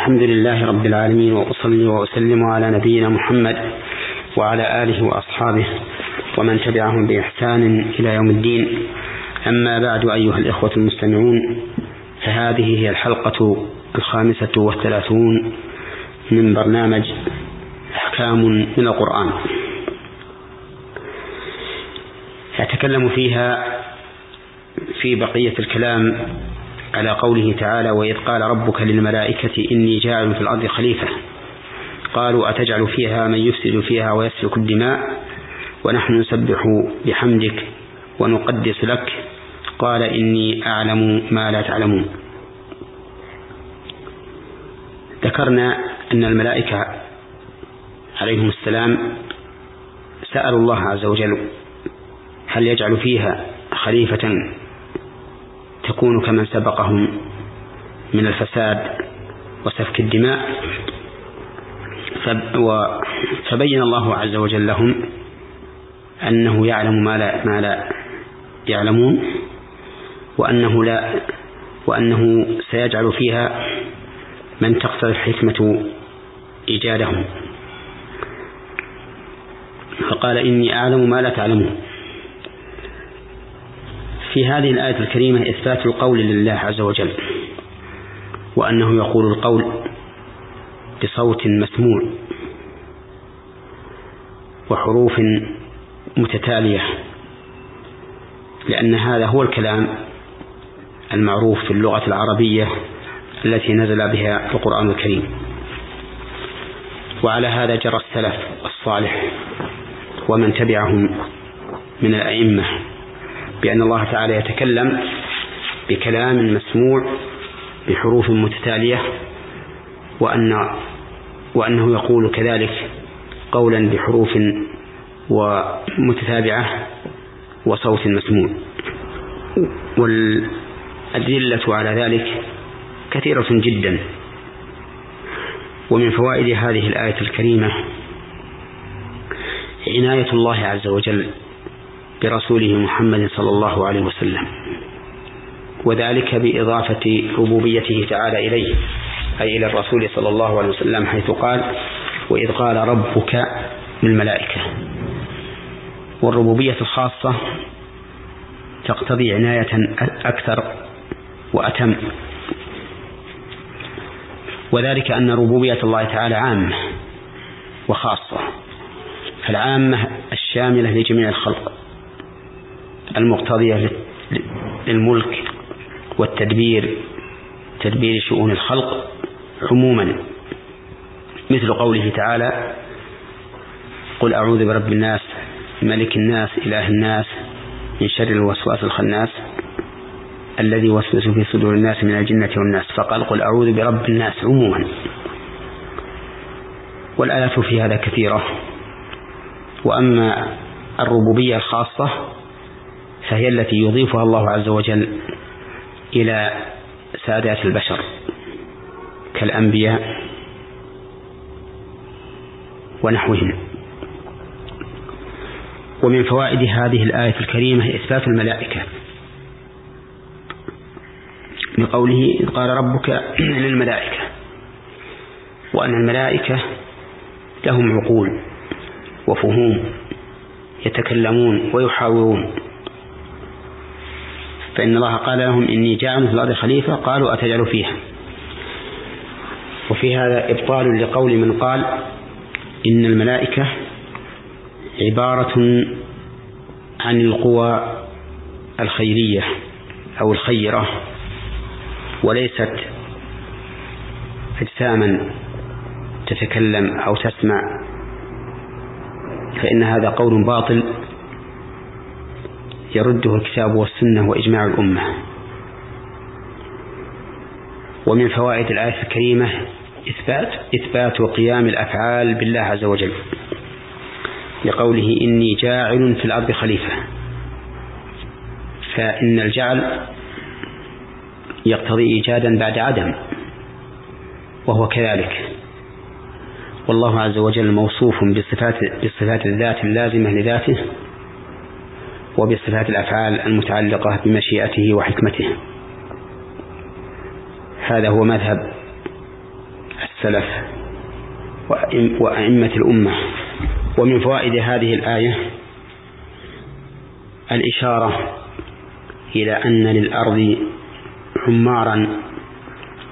الحمد لله رب العالمين وأصلي وأسلم على نبينا محمد وعلى آله وأصحابه ومن تبعهم بإحسان إلى يوم الدين. أما بعد أيها الإخوة المستمعون فهذه هي الحلقة الخامسة والثلاثون من برنامج أحكام من القرآن. أتكلم فيها في بقية الكلام على قوله تعالى وإذ قال ربك للملائكة إني جاعل في الأرض خليفة قالوا أتجعل فيها من يفسد فيها ويسفك الدماء؟ ونحن نسبح بحمدك ونقدس لك. قال إني أعلم ما لا تعلمون. ذكرنا أن الملائكة عليهم السلام سألوا الله عز وجل هل يجعل فيها خليفة تكون كمن سبقهم من الفساد وسفك الدماء. فبين الله عز وجل لهم أنه يعلم ما لا, ما لا يعلمون وأنه لا وأنه سيجعل فيها من تقتضي الحكمة إيجادهم. فقال إني أعلم ما لا تعلمون. في هذه الآية الكريمة إثبات القول لله عز وجل وأنه يقول القول بصوت مسموع وحروف متتالية لأن هذا هو الكلام المعروف في اللغة العربية التي نزل بها القرآن الكريم. وعلى هذا جرى السلف الصالح ومن تبعهم من الأئمة. بأن الله تعالى يتكلم بكلام مسموع بحروف متتالية وأن وأنه يقول كذلك قولا بحروف ومتتابعة وصوت مسموع. والأدلة على ذلك كثيرة جدا. ومن فوائد هذه الآية الكريمة عناية الله عز وجل برسوله محمد صلى الله عليه وسلم وذلك بإضافة ربوبيته تعالى إليه أي إلى الرسول صلى الله عليه وسلم حيث قال وإذ قال ربك للملائكة. والربوبية الخاصة تقتضي عناية أكثر وأتم وذلك أن ربوبية الله تعالى عامة وخاصة فالعامة الشاملة لجميع الخلق. المقتضية للملك والتدبير تدبير شؤون الخلق عموما. مثل قوله تعالى قل أعوذ برب الناس ملك الناس إله الناس من شر الوسواس الخناس الذي وسوس في صدور الناس من الجنة والناس. فقال قل أعوذ برب الناس عموما. والآيات في هذا كثيرة. وأما الربوبية الخاصة فهي التي يضيفها الله عز وجل إلى سادات البشر كالأنبياء ونحوهم. ومن فوائد هذه الآية الكريمة إثبات الملائكة. بقوله إذ قال ربك للملائكة وأن الملائكة لهم عقول وفهوم يتكلمون ويحاورون. فإن الله قال لهم إني جاعل في الأرض خليفة قالوا أتجعل فيها. وفي هذا إبطال لقول من قال إن الملائكة عبارة عن القوى الخيرية أو الخيرة وليست أجساما تتكلم أو تسمع فإن هذا قول باطل يرده الكتاب والسنة وإجماع الأمة. ومن فوائد الآية الكريمة إثبات إثبات قيام الأفعال بالله عز وجل. لقوله إني جاعل في الأرض خليفة. فإن الجعل يقتضي إيجادا بعد عدم وهو كذلك. والله عز وجل موصوف بصفات بصفات الذات اللازمة لذاته وبصفات الأفعال المتعلقة بمشيئته وحكمته. هذا هو مذهب السلف وأئمة الأمة. ومن فوائد هذه الآية الإشارة إلى أن للأرض عمارا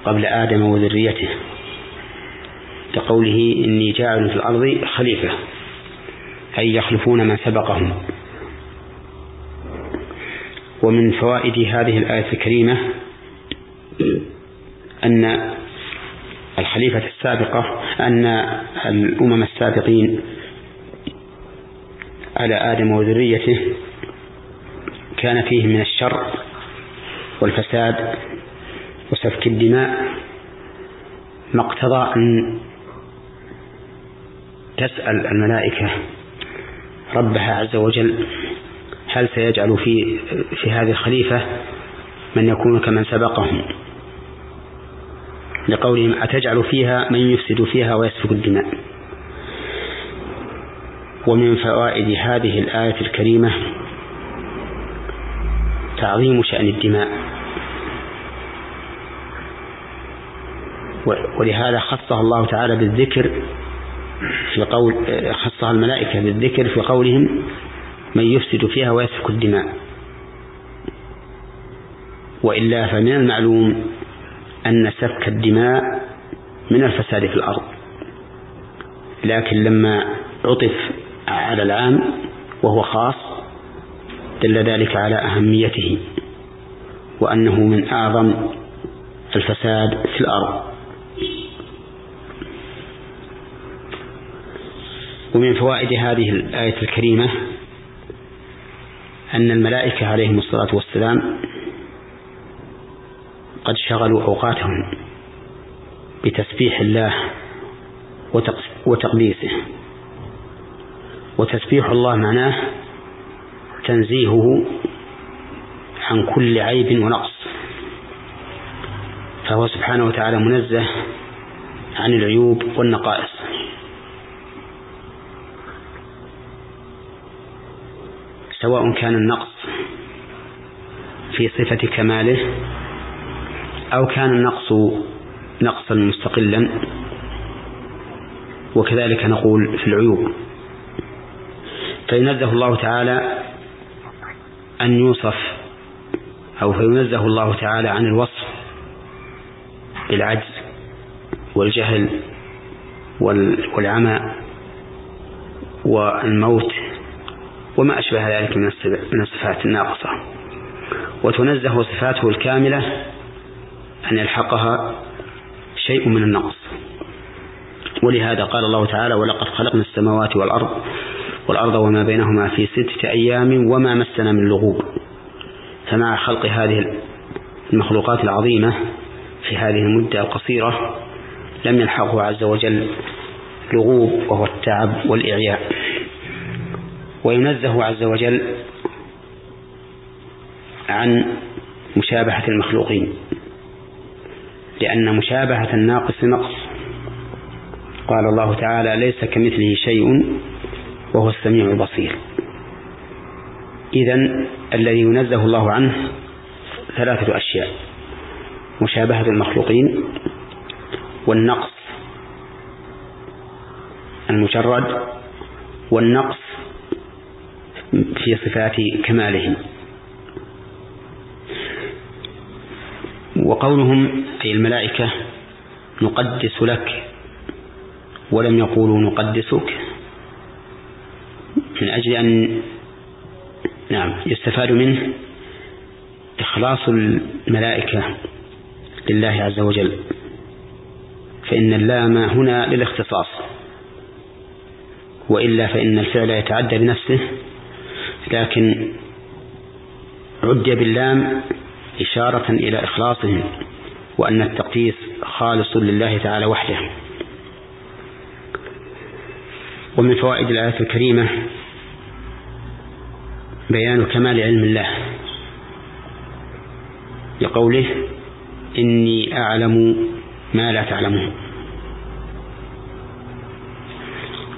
قبل آدم وذريته. كقوله إني جاعل في الأرض خليفة أي يخلفون من سبقهم. ومن فوائد هذه الآية الكريمة أن الخليفة السابقة أن الأمم السابقين على آدم وذريته كان فيه من الشر والفساد وسفك الدماء ما اقتضى أن تسأل الملائكة ربها عز وجل هل سيجعل في في هذه الخليفة من يكون كمن سبقهم؟ لقولهم أتجعل فيها من يفسد فيها ويسفك الدماء. ومن فوائد هذه الآية الكريمة تعظيم شأن الدماء. ولهذا خصها الله تعالى بالذكر في قول خصها الملائكة بالذكر في قولهم من يفسد فيها ويسفك الدماء. وإلا فمن المعلوم أن سفك الدماء من الفساد في الأرض. لكن لما عطف على العام وهو خاص دل ذلك على أهميته وأنه من أعظم الفساد في الأرض. ومن فوائد هذه الآية الكريمة أن الملائكة عليهم الصلاة والسلام قد شغلوا أوقاتهم بتسبيح الله وتقديسه. وتسبيح الله معناه تنزيهه عن كل عيب ونقص. فهو سبحانه وتعالى منزه عن العيوب والنقائص. سواء كان النقص في صفة كماله أو كان النقص نقصا مستقلا وكذلك نقول في العيوب. فينزه الله تعالى أن يوصف أو فينزه الله تعالى عن الوصف بالعجز والجهل والعمى والموت وما أشبه ذلك من الصفات الناقصة. وتنزه صفاته الكاملة أن يلحقها شيء من النقص. ولهذا قال الله تعالى ولقد خلقنا السماوات والأرض والأرض وما بينهما في ستة أيام وما مسنا من لغوب. فمع خلق هذه المخلوقات العظيمة في هذه المدة القصيرة لم يلحقه عز وجل لغوب وهو التعب والإعياء. وينزه عز وجل عن مشابهة المخلوقين لأن مشابهة الناقص نقص. قال الله تعالى ليس كمثله شيء وهو السميع البصير. إذا الذي ينزه الله عنه ثلاثة أشياء مشابهة المخلوقين والنقص المجرد والنقص في صفات كمالهم. وقولهم أي الملائكة نقدس لك ولم يقولوا نقدسك. من أجل أن نعم يستفاد منه إخلاص الملائكة لله عز وجل. فإن اللام هنا للاختصاص. وإلا فإن الفعل يتعدى بنفسه لكن عدي باللام إشارة إلى إخلاصهم وأن التقديس خالص لله تعالى وحده. ومن فوائد الآية الكريمة بيان كمال علم الله لقوله إني أعلم ما لا تعلمون.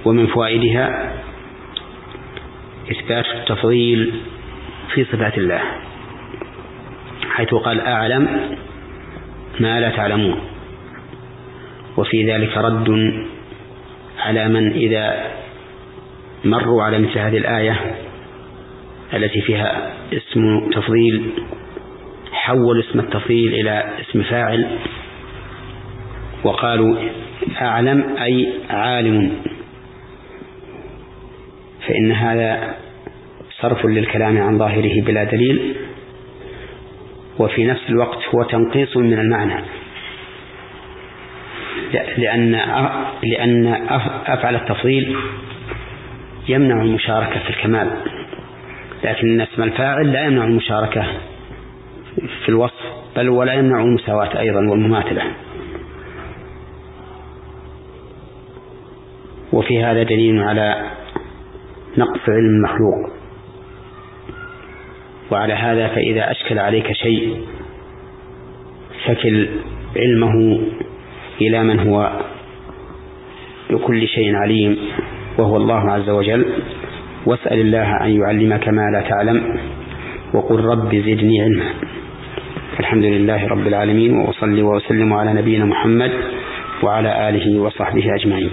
ومن فوائدها إثبات التفضيل في صفات الله حيث قال أعلم ما لا تعلمون. وفي ذلك رد على من إذا مروا على مثل هذه الآية التي فيها اسم تفضيل حول اسم التفضيل إلى اسم فاعل وقالوا أعلم أي عالم. فإن هذا صرف للكلام عن ظاهره بلا دليل وفي نفس الوقت هو تنقيص من المعنى. لأن لأن أفعل التفضيل يمنع المشاركة في الكمال لكن اسم الفاعل لا يمنع المشاركة في الوصف بل ولا يمنع المساواة أيضا والمماثلة. وفي هذا دليل على نقص علم المخلوق. وعلى هذا فإذا أشكل عليك شيء فكل علمه إلى من هو بكل شيء عليم وهو الله عز وجل. واسأل الله أن يعلمك ما لا تعلم وقل رب زدني علما. الحمد لله رب العالمين وأصلي وأسلم على نبينا محمد وعلى آله وصحبه أجمعين.